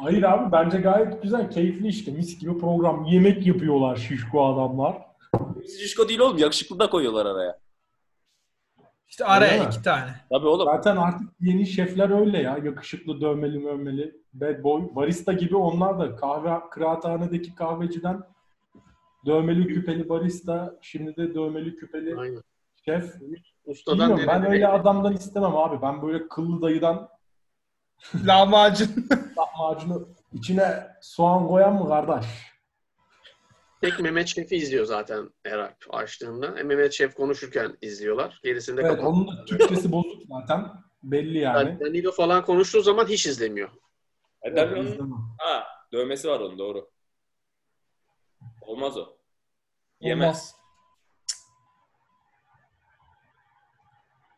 Hayır abi bence gayet güzel. Keyifli işte. Mis gibi program. Yemek yapıyorlar şişko adamlar. Şişko değil oğlum. Yakışıklı da koyuyorlar araya. İşte araya Öyle mi? iki tane. Tabii oğlum. Zaten artık yeni şefler öyle ya. Yakışıklı, dövmeli, mövmeli, bad boy. Barista gibi onlar da kahve kıraathanedeki kahveciden dövmeli küpeli barista, şimdi de dövmeli küpeli Aynen. şef. Ustadan Bilmiyorum ben öyle adamdan istemem abi. Ben böyle kıllı dayıdan Lahmacun. lahmacunu içine soğan koyan mı kardeş? Tek Mehmet Şef'i izliyor zaten Eralp açtığında. E, Mehmet Şef konuşurken izliyorlar. Gerisinde Evet kapat. onun da Türkçesi bozuk zaten. Belli yani. Yani Danilo falan konuştuğu zaman hiç izlemiyor. E, Evet, onun-. Ha, dövmesi var onun doğru. Olmaz o. Yemez. Olmaz.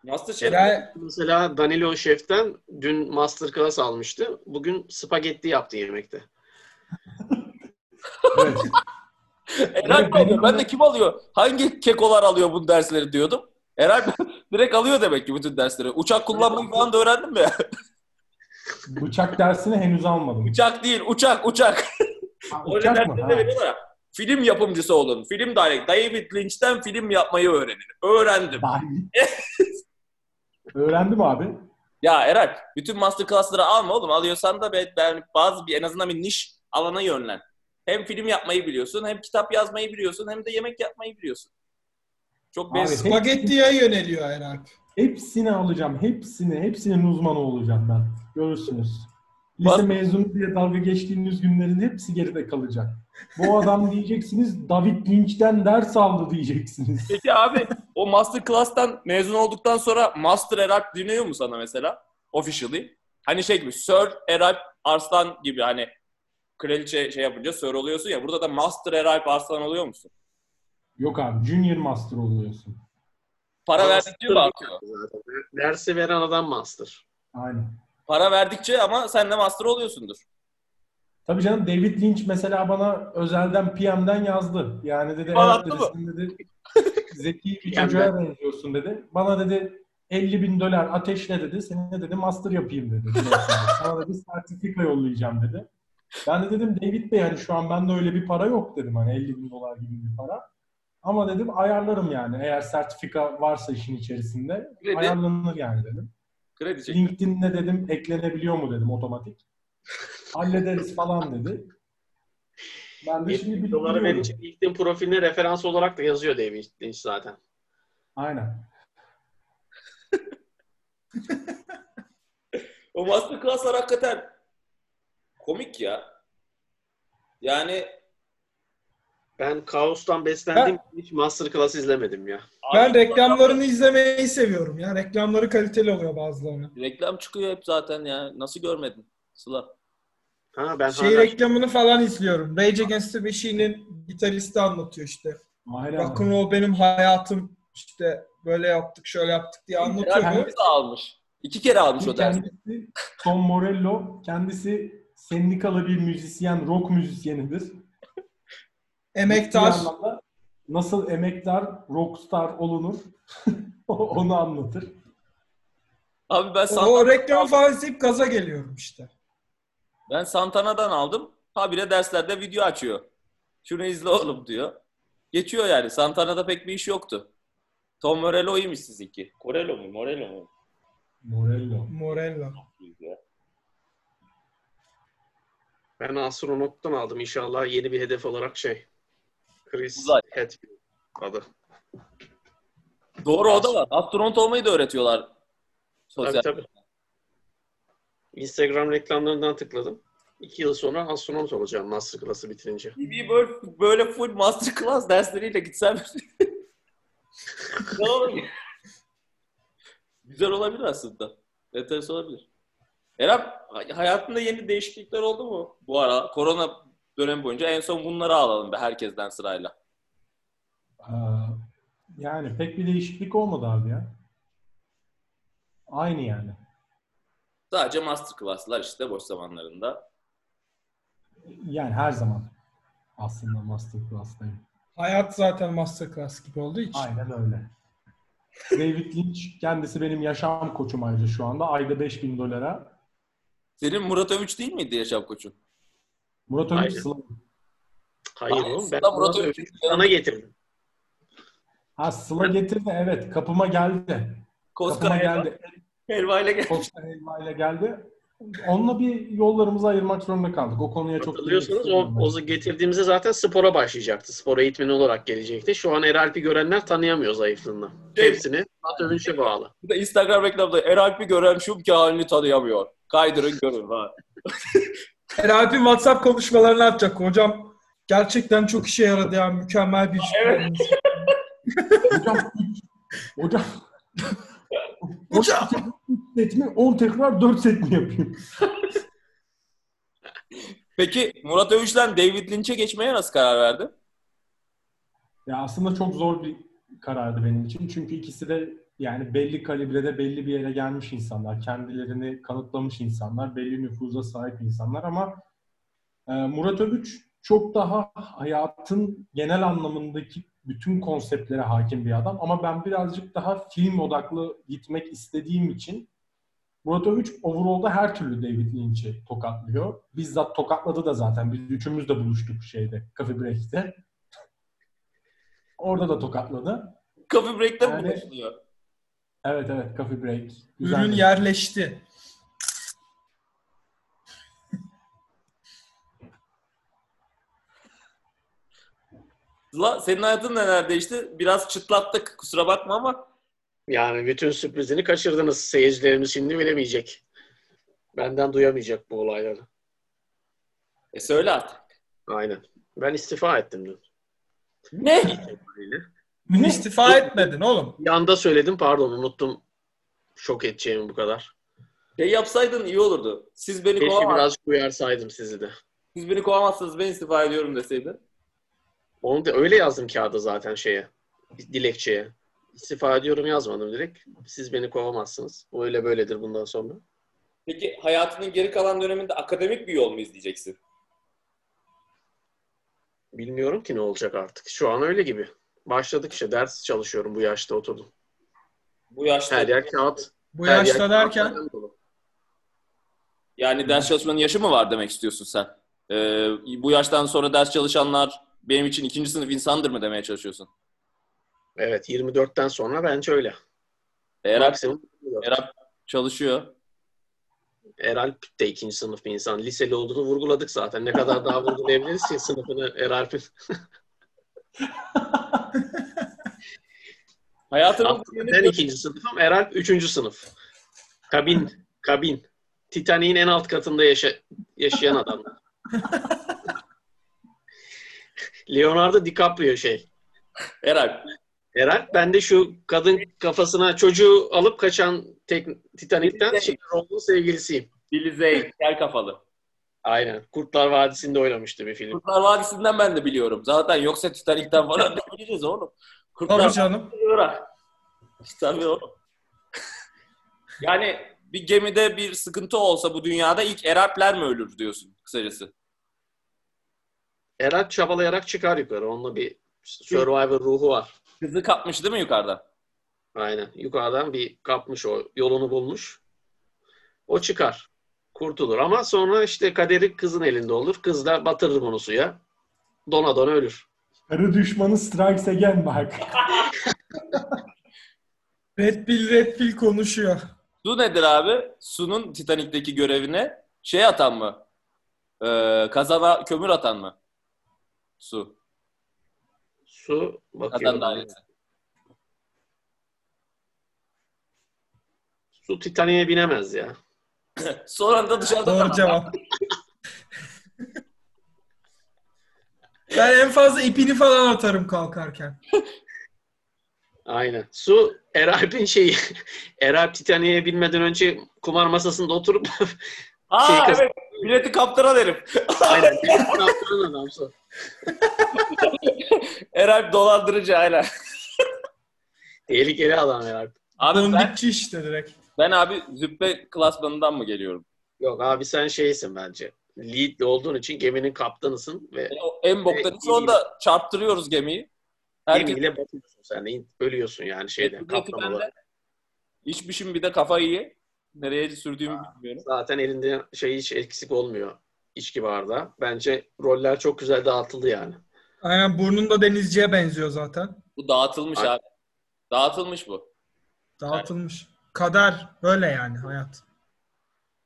Masterchef Yani Mesela Danilo Şef'ten dün masterclass almıştı. Bugün spagetti yaptı yemekte. Evet. Eray Evet, alıyor. Ben de kim alıyor? Hangi kekolar alıyor bu dersleri diyordum. Eray direkt alıyor demek ki bütün dersleri. Uçak kullanmayı falan da öğrendin mi? Bıçak dersini henüz almadım. uçak değil, uçak, uçak. Ha, uçak mı? Ha. Film yapımcısı olun. Film direct. David Lynch'ten film yapmayı öğrenin. Öğrendim. Öğrendim abi. Ya Eray, bütün masterclass'ları alma oğlum. Alıyorsan da ben, ben bazı bir en azından bir niş alana yönlen. Hem film yapmayı biliyorsun, hem kitap yazmayı biliyorsun, hem de yemek yapmayı biliyorsun. Çok Abi, benziyor. spagettiye yöneliyor Eralp. Hepsini alacağım. Hepsini. Hepsinin uzmanı olacağım ben. Görürsünüz. Lise Bas- mezunu diye dalga geçtiğiniz günlerin hepsi geride kalacak. Bu adam diyeceksiniz David Lynch'ten ders aldı diyeceksiniz. Peki abi o masterclass'tan mezun olduktan sonra Master Eralp dinliyor mu sana mesela? Officially. Hani şey gibi Sir Eralp Arslan gibi hani kraliçe şey yapınca Sir oluyorsun ya. Burada da Master Eralp Arslan oluyor musun? Yok abi Junior Master oluyorsun. Para Master verdikçe mi artıyor? Zaten. Dersi veren adam master. Aynen. Para verdikçe ama sen de Master oluyorsundur. Tabii canım David Lynch mesela bana özelden PM'den yazdı. Yani dedi Bana evet attı dedi, mı? sen dedi zeki bir çocuğa benziyorsun dedi. Bana dedi 50 bin dolar ateşle dedi. Seninle dedi master yapayım dedi. Sana dedi sertifika yollayacağım dedi. Ben de dedim David Bey hani şu an bende öyle bir para yok dedim. Hani 50 bin dolar gibi bir para. Ama dedim ayarlarım yani. Eğer sertifika varsa işin içerisinde Kredi. ayarlanır yani dedim. Kredi çek. LinkedIn'e dedim eklenebiliyor mu dedim otomatik. Hallederiz falan dedi. Ben de şimdi 70 doları verince LinkedIn profiline referans olarak da yazıyor David Lynch zaten. Aynen. O masterclass'lar hakikaten komik ya. Yani Ben Kaos'tan beslendiğim için hiç masterclass izlemedim ya. Ben reklamlarını izlemeyi seviyorum ya. Reklamları kaliteli oluyor bazılarının. Reklam çıkıyor hep zaten ya. Nasıl görmedin Sıla? Ha ben Şey hala reklamını falan izliyorum. Rage Against the Machine'in gitaristi anlatıyor işte. Aynen. Rock'n'roll benim hayatım işte böyle yaptık şöyle yaptık diye anlatıyor. Kendisi almış. İki kere almış o dersi. Tom Morello, kendisi sendikalı bir müzisyen, rock müzisyenidir. Emektar. Nasıl emektar, rockstar olunur onu anlatır. Abi ben O, Santana, o reklamı falan izleyip gaza geliyorum işte. ben Santana'dan aldım. Habire derslerde video açıyor. Şunu izle oğlum diyor. Geçiyor yani. Santana'da pek bir iş yoktu. Tom Morello iyiymiş sizinki. Corello mu? Morello mu? Morello. Morello. Ya. Ben astronottan aldım. İnşallah yeni bir hedef olarak şey. Chris Uzay. Hadfield adı. Doğru o da var. Astronot olmayı da öğretiyorlar. Sosyal. Tabii tabii. Instagram reklamlarından tıkladım. İki yıl sonra astronot olacağım masterclass'ı bitirince. Bir böyle, böyle full masterclass dersleriyle gitsem ne olur? Güzel olabilir aslında. Enteresan olabilir. Eren hayatında yeni değişiklikler oldu mu? Bu ara korona dönemi boyunca en son bunları alalım be herkesten sırayla. Yani pek bir değişiklik olmadı abi ya. Aynı yani. Sadece masterclass'lar işte boş zamanlarında. Yani her zaman aslında masterclass'tayım. Hayat zaten masterclass gibi olduğu için. Aynen öyle. David Lynch kendisi benim yaşam koçum ayrıca şu anda. Ayda 5000 dolara. Senin Murat Övüç değil miydi yaşam koçun? Murat Övünç Aynen. Sıla. Hayır oğlum ben Murat Murat Övüç- Övünç'ü sana getirdim. Ha Sıla getirdi evet. Kapıma geldi. Koska Kapıma helva, geldi. helva ile gel. Kosta helva ile geldi. Onunla bir yollarımızı ayırmak zorunda kaldık. O konuya çok Hatırlıyorsanız o, girmek o getirdiğimizde zaten spora başlayacaktı. Spor eğitmeni olarak gelecekti. Şu an Eralp'i görenler tanıyamıyor zayıflığını. Şey- Hepsini Murat Övünç'e bağlı. Bu da Instagram reklamda Eralp'i gören şu ki halini tanıyamıyor. Kaydırın görün ha. Eralp'in WhatsApp konuşmalarını atacak. Hocam gerçekten çok işe yaradı ya. Mükemmel bir Evet. ben. Hocam hocam Hocam. 3 set mi? 10 tekrar 4 set mi yapayım? Peki Murat Övüç'ten David Lynch'e geçmeye nasıl karar verdin? Ya aslında çok zor bir karardı benim için. Çünkü ikisi de yani belli kalibrede belli bir yere gelmiş insanlar. Kendilerini kanıtlamış insanlar. Belli nüfuza sahip insanlar ama e, Murat Övüç çok daha hayatın genel anlamındaki bütün konseptlere hakim bir adam. Ama ben birazcık daha film odaklı gitmek istediğim için Murat Övüç overall'da her türlü David Lynch'i tokatlıyor. Bizzat tokatladı da zaten. Biz üçümüz de buluştuk şeyde, Coffee Break'te. Orada da tokatladı. Coffee Break'te Yani- buluşuluyor? Evet evet Coffee Break. Ürün Güzeldi. yerleşti. Sıla senin hayatın neler değişti? Biraz çıtlattık kusura bakma ama Yani bütün sürprizini kaçırdınız. Seyircilerimiz şimdi bilemeyecek. Benden duyamayacak bu olayları. e söyle artık. Aynen. Ben istifa ettim dün. Ne? İstifa etmedin oğlum. Yanda söyledim pardon unuttum. Şok edeceğimi bu kadar. Şey yapsaydın iyi olurdu. Siz beni Keşke kovamazsınız. birazcık uyarsaydım sizi de. Siz beni kovamazsınız ben istifa ediyorum deseydin. Onu da öyle yazdım kağıda zaten şeye. Dilekçeye. İstifa ediyorum yazmadım direkt. Siz beni kovamazsınız. O öyle böyledir bundan sonra. Peki hayatının geri kalan döneminde akademik bir yol mu izleyeceksin? Bilmiyorum ki ne olacak artık. Şu an öyle gibi. Başladık işte. Ders çalışıyorum bu yaşta oturdum. Bu yaşta Her yer kağıt. Bu her yer yaşta derken kağıtlardan dolu. yani ders çalışmanın yaşı mı var demek istiyorsun sen? Ee, bu yaştan sonra ders çalışanlar benim için ikinci sınıf insandır mı demeye çalışıyorsun? Evet 24'ten sonra bence öyle. 24. Eralp çalışıyor. Eralp de ikinci sınıf bir insan. Liseli olduğunu vurguladık zaten. Ne kadar daha vurgulayabiliriz ki sınıfını Eralp'in. Hayatının Ben ikinci sınıfım. Eralp üçüncü sınıf. Kabin. Kabin. Titanic'in en alt katında yaşa yaşayan adamlar. Leonardo DiCaprio şey. Eralp. Eralp ben de şu kadın kafasına çocuğu alıp kaçan tek, Titanic'ten şey, Rose'un sevgilisiyim. Billy Zane. Kel kafalı. Aynen. Kurtlar Vadisi'nde oynamıştı bir film. Kurtlar Vadisi'nden ben de biliyorum. Zaten yoksa Titanic'ten falan ne bileceğiz oğlum. Kurtlar Tabii canım. Tabii oğlum. yani bir gemide bir sıkıntı olsa bu dünyada ilk Eralpler mi ölür diyorsun kısacası? Erat çabalayarak çıkar yukarı. Onunla bir Survivor ruhu var. Kızı kapmış değil mi yukarıdan? Aynen. Yukarıdan bir kapmış o. Yolunu bulmuş. O çıkar. Kurtulur ama sonra işte kaderi kızın elinde olur. Kız da batırır bunu suya. Dona dona ölür. Karı düşmanı strikes again bak. Red Pill Red Pill konuşuyor. Su nedir abi? Su'nun Titanic'teki görevine şey atan mı? Ee, kazana kömür atan mı? Su. Su bakıyorum. dairesi. Su Titanik'e binemez ya. Sonra da dışarıda Doğru cevap. ben en fazla ipini falan atarım kalkarken. Aynen. Su Eralp'in şeyi. Eralp Titanik'e binmeden önce kumar masasında oturup Aa Şey evet. Bileti kaptıran herif. aynen. Kaptıran adam su. Eralp dolandırıcı aynen. Tehlikeli adam Eralp. Abi ben, Dondikçi işte direkt. Ben abi züppe klasmanından mı geliyorum? Yok abi sen şeysin bence. Lead olduğun için geminin kaptanısın ve E, o en boktan Evet, ise onda çarptırıyoruz gemiyi. Herkes gemiyle batıyorsun sen. de. Ölüyorsun yani şeyden. Kaptan olarak. İçmişim bir de kafayı iyi. Nereye sürdüğümü bilmiyorum. Zaten elinde şey hiç eksik olmuyor içki bardağı. Bence roller çok güzel dağıtıldı yani. Aynen burnunda denizciye benziyor zaten. Bu dağıtılmış Ay- abi. Dağıtılmış bu. Dağıtılmış. Kader böyle yani hayat.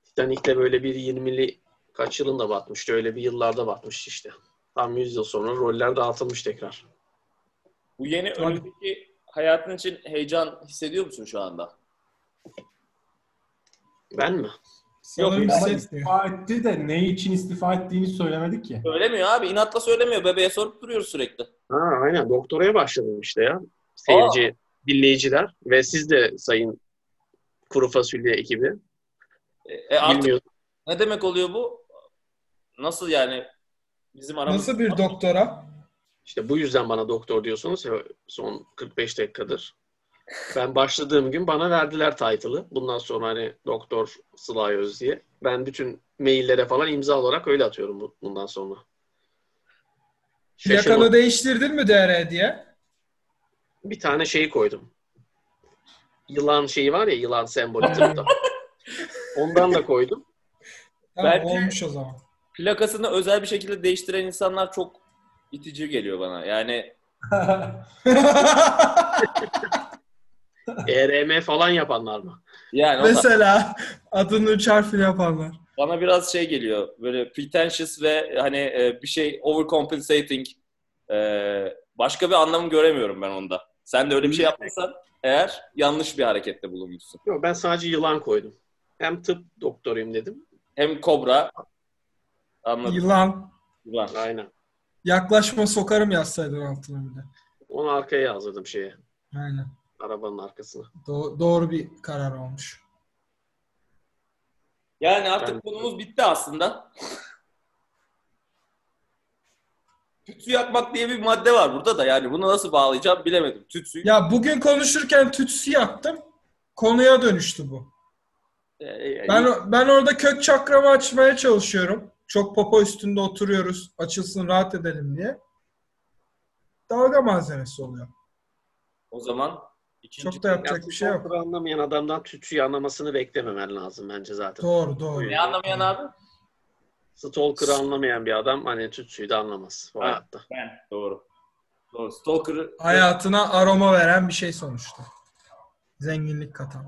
Titanik'te böyle bir 20'li kaç yılında batmıştı. Öyle bir yıllarda batmıştı işte. Tam 100 yıl sonra roller dağıtılmış tekrar. Bu yeni Tabii. önümüzdeki hayatın için heyecan hissediyor musun şu anda? Ben mi? Sanırım ama hissetmiyor. istifa etti de ne için istifa ettiğini söylemedi ki. Söylemiyor abi. inatla söylemiyor. Bebeğe sorup duruyoruz sürekli. Ha, aynen doktoraya başladım işte ya. Seyirci, dinleyiciler ve siz de sayın kuru fasulye ekibi. E, e artık Bilmiyorum. ne demek oluyor bu? Nasıl yani? Bizim aramızda... Nasıl bir doktora? İşte bu yüzden bana doktor diyorsunuz ya son 45 dakikadır. Ben başladığım gün bana verdiler title'ı. Bundan sonra hani doktor Sılay Öz diye. Ben bütün maillere falan imza olarak öyle atıyorum bu- bundan sonra. Şaşırma. değiştirdin mi DR diye? Bir tane şey koydum. Yılan şeyi var ya yılan sembolü tıpta. Ondan da koydum. Tamam, Belki- olmuş o zaman. Plakasını özel bir şekilde değiştiren insanlar çok itici geliyor bana. Yani ERM falan yapanlar mı? yani Mesela adını üç harfli yapanlar. bana biraz şey geliyor. Böyle pretentious ve hani e, bir şey overcompensating e, başka bir anlamı göremiyorum ben onda. Sen de öyle bir şey yaptıysan eğer yanlış bir harekette bulunmuşsun. Yok ben sadece yılan koydum. Hem tıp doktoruyum dedim. Hem kobra anladım. Yılan. Yılan. Aynen. Yaklaşma sokarım yazsaydın altına bir de. Onu arkaya yazdım şeye. Aynen. Arabanın arkasına. Do- doğru bir karar olmuş. Yani artık Ben- konumuz bitti aslında. Tütsü yakmak diye bir madde var burada da yani bunu nasıl bağlayacağım bilemedim. Tütsü. Ya bugün konuşurken tütsü yaptım. Konuya dönüştü bu. e, Ben ben orada kök çakramı açmaya çalışıyorum. Çok popo üstünde oturuyoruz. Açılsın rahat edelim diye. Dalga malzemesi oluyor. o zaman ikinci Çok da yapacak Ya, bir şey yok. anlamayan adamdan tütsüyü anlamasını beklememen lazım bence zaten. Doğru doğru. ne anlamayan abi? Stalker'ı anlamayan bir adam hani tütsüyü de anlamaz bu Evet. hayatta. Ben. Doğru. Doğru. Stalker'ı Hayatına aroma veren bir şey sonuçta. Zenginlik katan.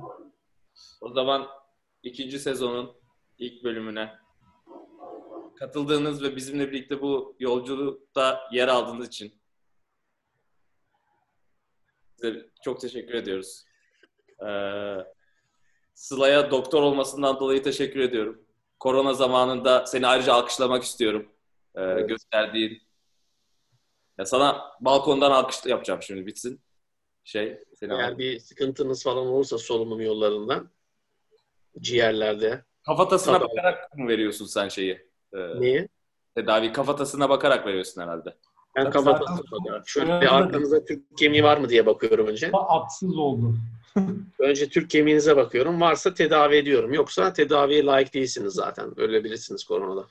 o zaman ikinci sezonun ilk bölümüne katıldığınız ve bizimle birlikte bu yolculukta yer aldığınız için size çok teşekkür ediyoruz. Ee, Sıla'ya doktor olmasından dolayı teşekkür ediyorum. Korona zamanında seni ayrıca alkışlamak istiyorum. Ee, Evet. Gösterdiğin. Ya sana balkondan alkış yapacağım şimdi bitsin. Şey, seni Eğer bir sıkıntınız falan olursa solunum yollarından ciğerlerde Kafatasına Tabii. bakarak mı veriyorsun sen şeyi? Ee, Niye? tedavi kafatasına bakarak veriyorsun herhalde. Ben kapattım. zaten- Şöyle bir arkanızda Türk kemiği var mı diye bakıyorum önce. Atsız oldu. Önce Türk kemiğinize bakıyorum. Varsa tedavi ediyorum. Yoksa tedaviye layık değilsiniz zaten. Ölebilirsiniz koronada.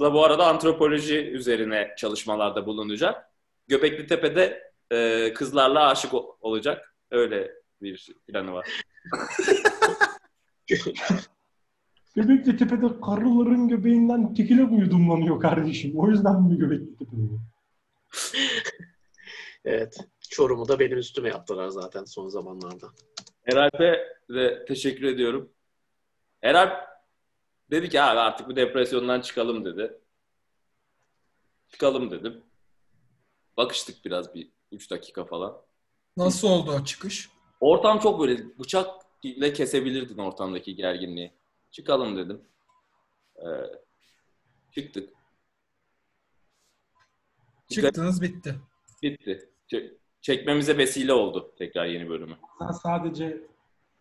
Da bu arada antropoloji üzerine çalışmalarda bulunacak. Göbekli Tepe'de e, kızlarla aşık olacak. Öyle bir planı var. Göbekli Tepe'de karıların göbeğinden tekile mi yudumlanıyor kardeşim? O yüzden mi Göbekli Tepe'de? Evet. Çorum'u da benim üstüme yaptılar zaten son zamanlarda. Eralp'e de teşekkür ediyorum. Eralp dedi ki abi artık bu depresyondan çıkalım dedi. Çıkalım dedim. Bakıştık biraz bir 3 dakika falan. Nasıl oldu o çıkış? Ortam çok böyle bıçak ile kesebilirdin ortamdaki gerginliği. Çıkalım dedim. Ee, çıktık. Çıktınız bitti. Bitti. Çekmemize vesile oldu tekrar yeni bölümü. Sen sadece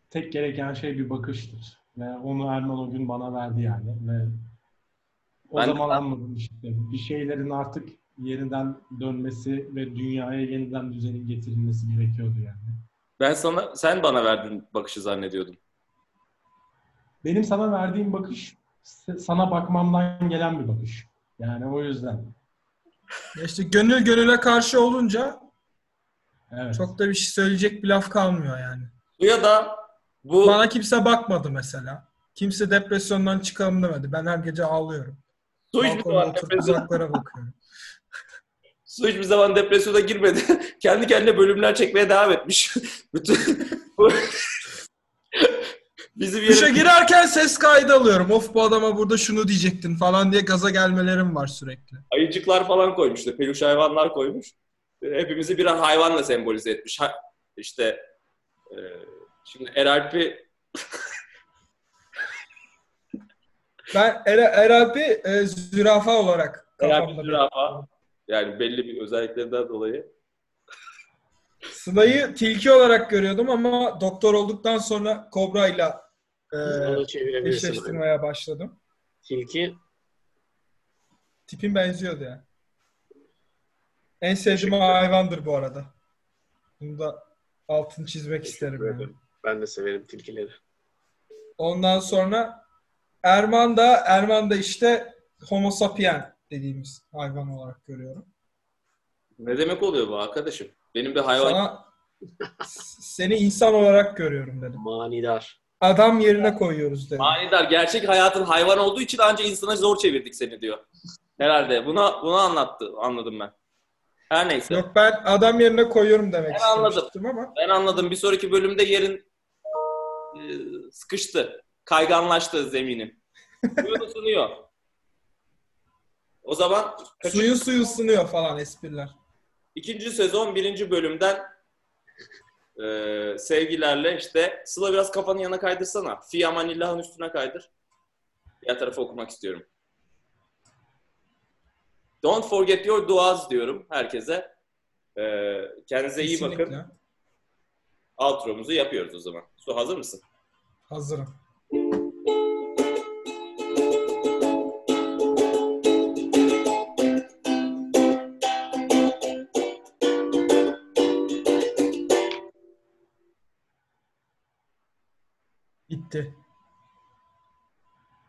tek gereken şey bir bakıştır. Ve onu Erman o gün bana verdi yani. Ve o Ben de- zaman anladım işte. Bir şeylerin artık yeniden dönmesi ve dünyaya yeniden düzenin getirilmesi gerekiyordu yani. Ben sana, sen bana verdin bakışı zannediyordum. Benim sana verdiğim bakış sana bakmamdan gelen bir bakış. Yani o yüzden. İşte gönül gönüle karşı olunca Evet. çok da bir şey söyleyecek bir laf kalmıyor yani. Ya da bu Bana kimse bakmadı mesela. Kimse depresyondan çıkalım demedi. Ben her gece ağlıyorum. su hiçbir zaman depresyona, bakıyorum. su hiçbir zaman depresyona girmedi. Kendi kendine bölümler çekmeye devam etmiş. Bütün bu bizim Duşa yere girerken ses kaydı alıyorum. Of bu adama burada şunu diyecektin falan diye gaza gelmelerim var sürekli. ayıcıklar falan koymuş. işte, Peluş hayvanlar koymuş. Hepimizi birer hayvanla sembolize etmiş. Ha, işte e, şimdi Eralp'i Ben Eralp'i e, zürafa olarak kafamda zürafa yani belli bir özelliklerinden dolayı Sıla'yı tilki olarak görüyordum ama doktor olduktan sonra kobrayla e, Onu çevirebilirsin. eşleştirmeye başladım. Tilki Tipim benziyordu yani. En sevdiğim hayvandır bu arada. Bunu da altını çizmek isterim. Yani. ben de severim tilkileri. Ondan sonra Erman da Erman da işte Homo sapien dediğimiz hayvan olarak görüyorum. ne demek oluyor bu arkadaşım? Benim bir hayvan Sana seni insan olarak görüyorum dedim. Manidar. Adam yerine koyuyoruz dedim. Manidar gerçek hayatın hayvan olduğu için ancak insana zor çevirdik seni diyor. Herhalde. Buna bunu anlattı anladım ben. Her neyse. Yok ben adam yerine koyuyorum demek Ben anladım. ama Ben anladım. Bir sonraki bölümde yerin e, sıkıştı. Kayganlaştı zeminin. Suyunu ısınıyor. O zaman kaçın- suyun suyu ısınıyor falan espriler. ikinci sezon birinci bölümden e, sevgilerle işte Sıla biraz kafanı yana kaydırsana. Fia Manillah'ın üstüne kaydır. Diğer tarafı okumak istiyorum. Don't forget your duas diyorum herkese. E, kendinize iyi bakın. Kesinlikle. Outro'muzu yapıyoruz o zaman. Su hazır mısın? Hazırım. Bitti.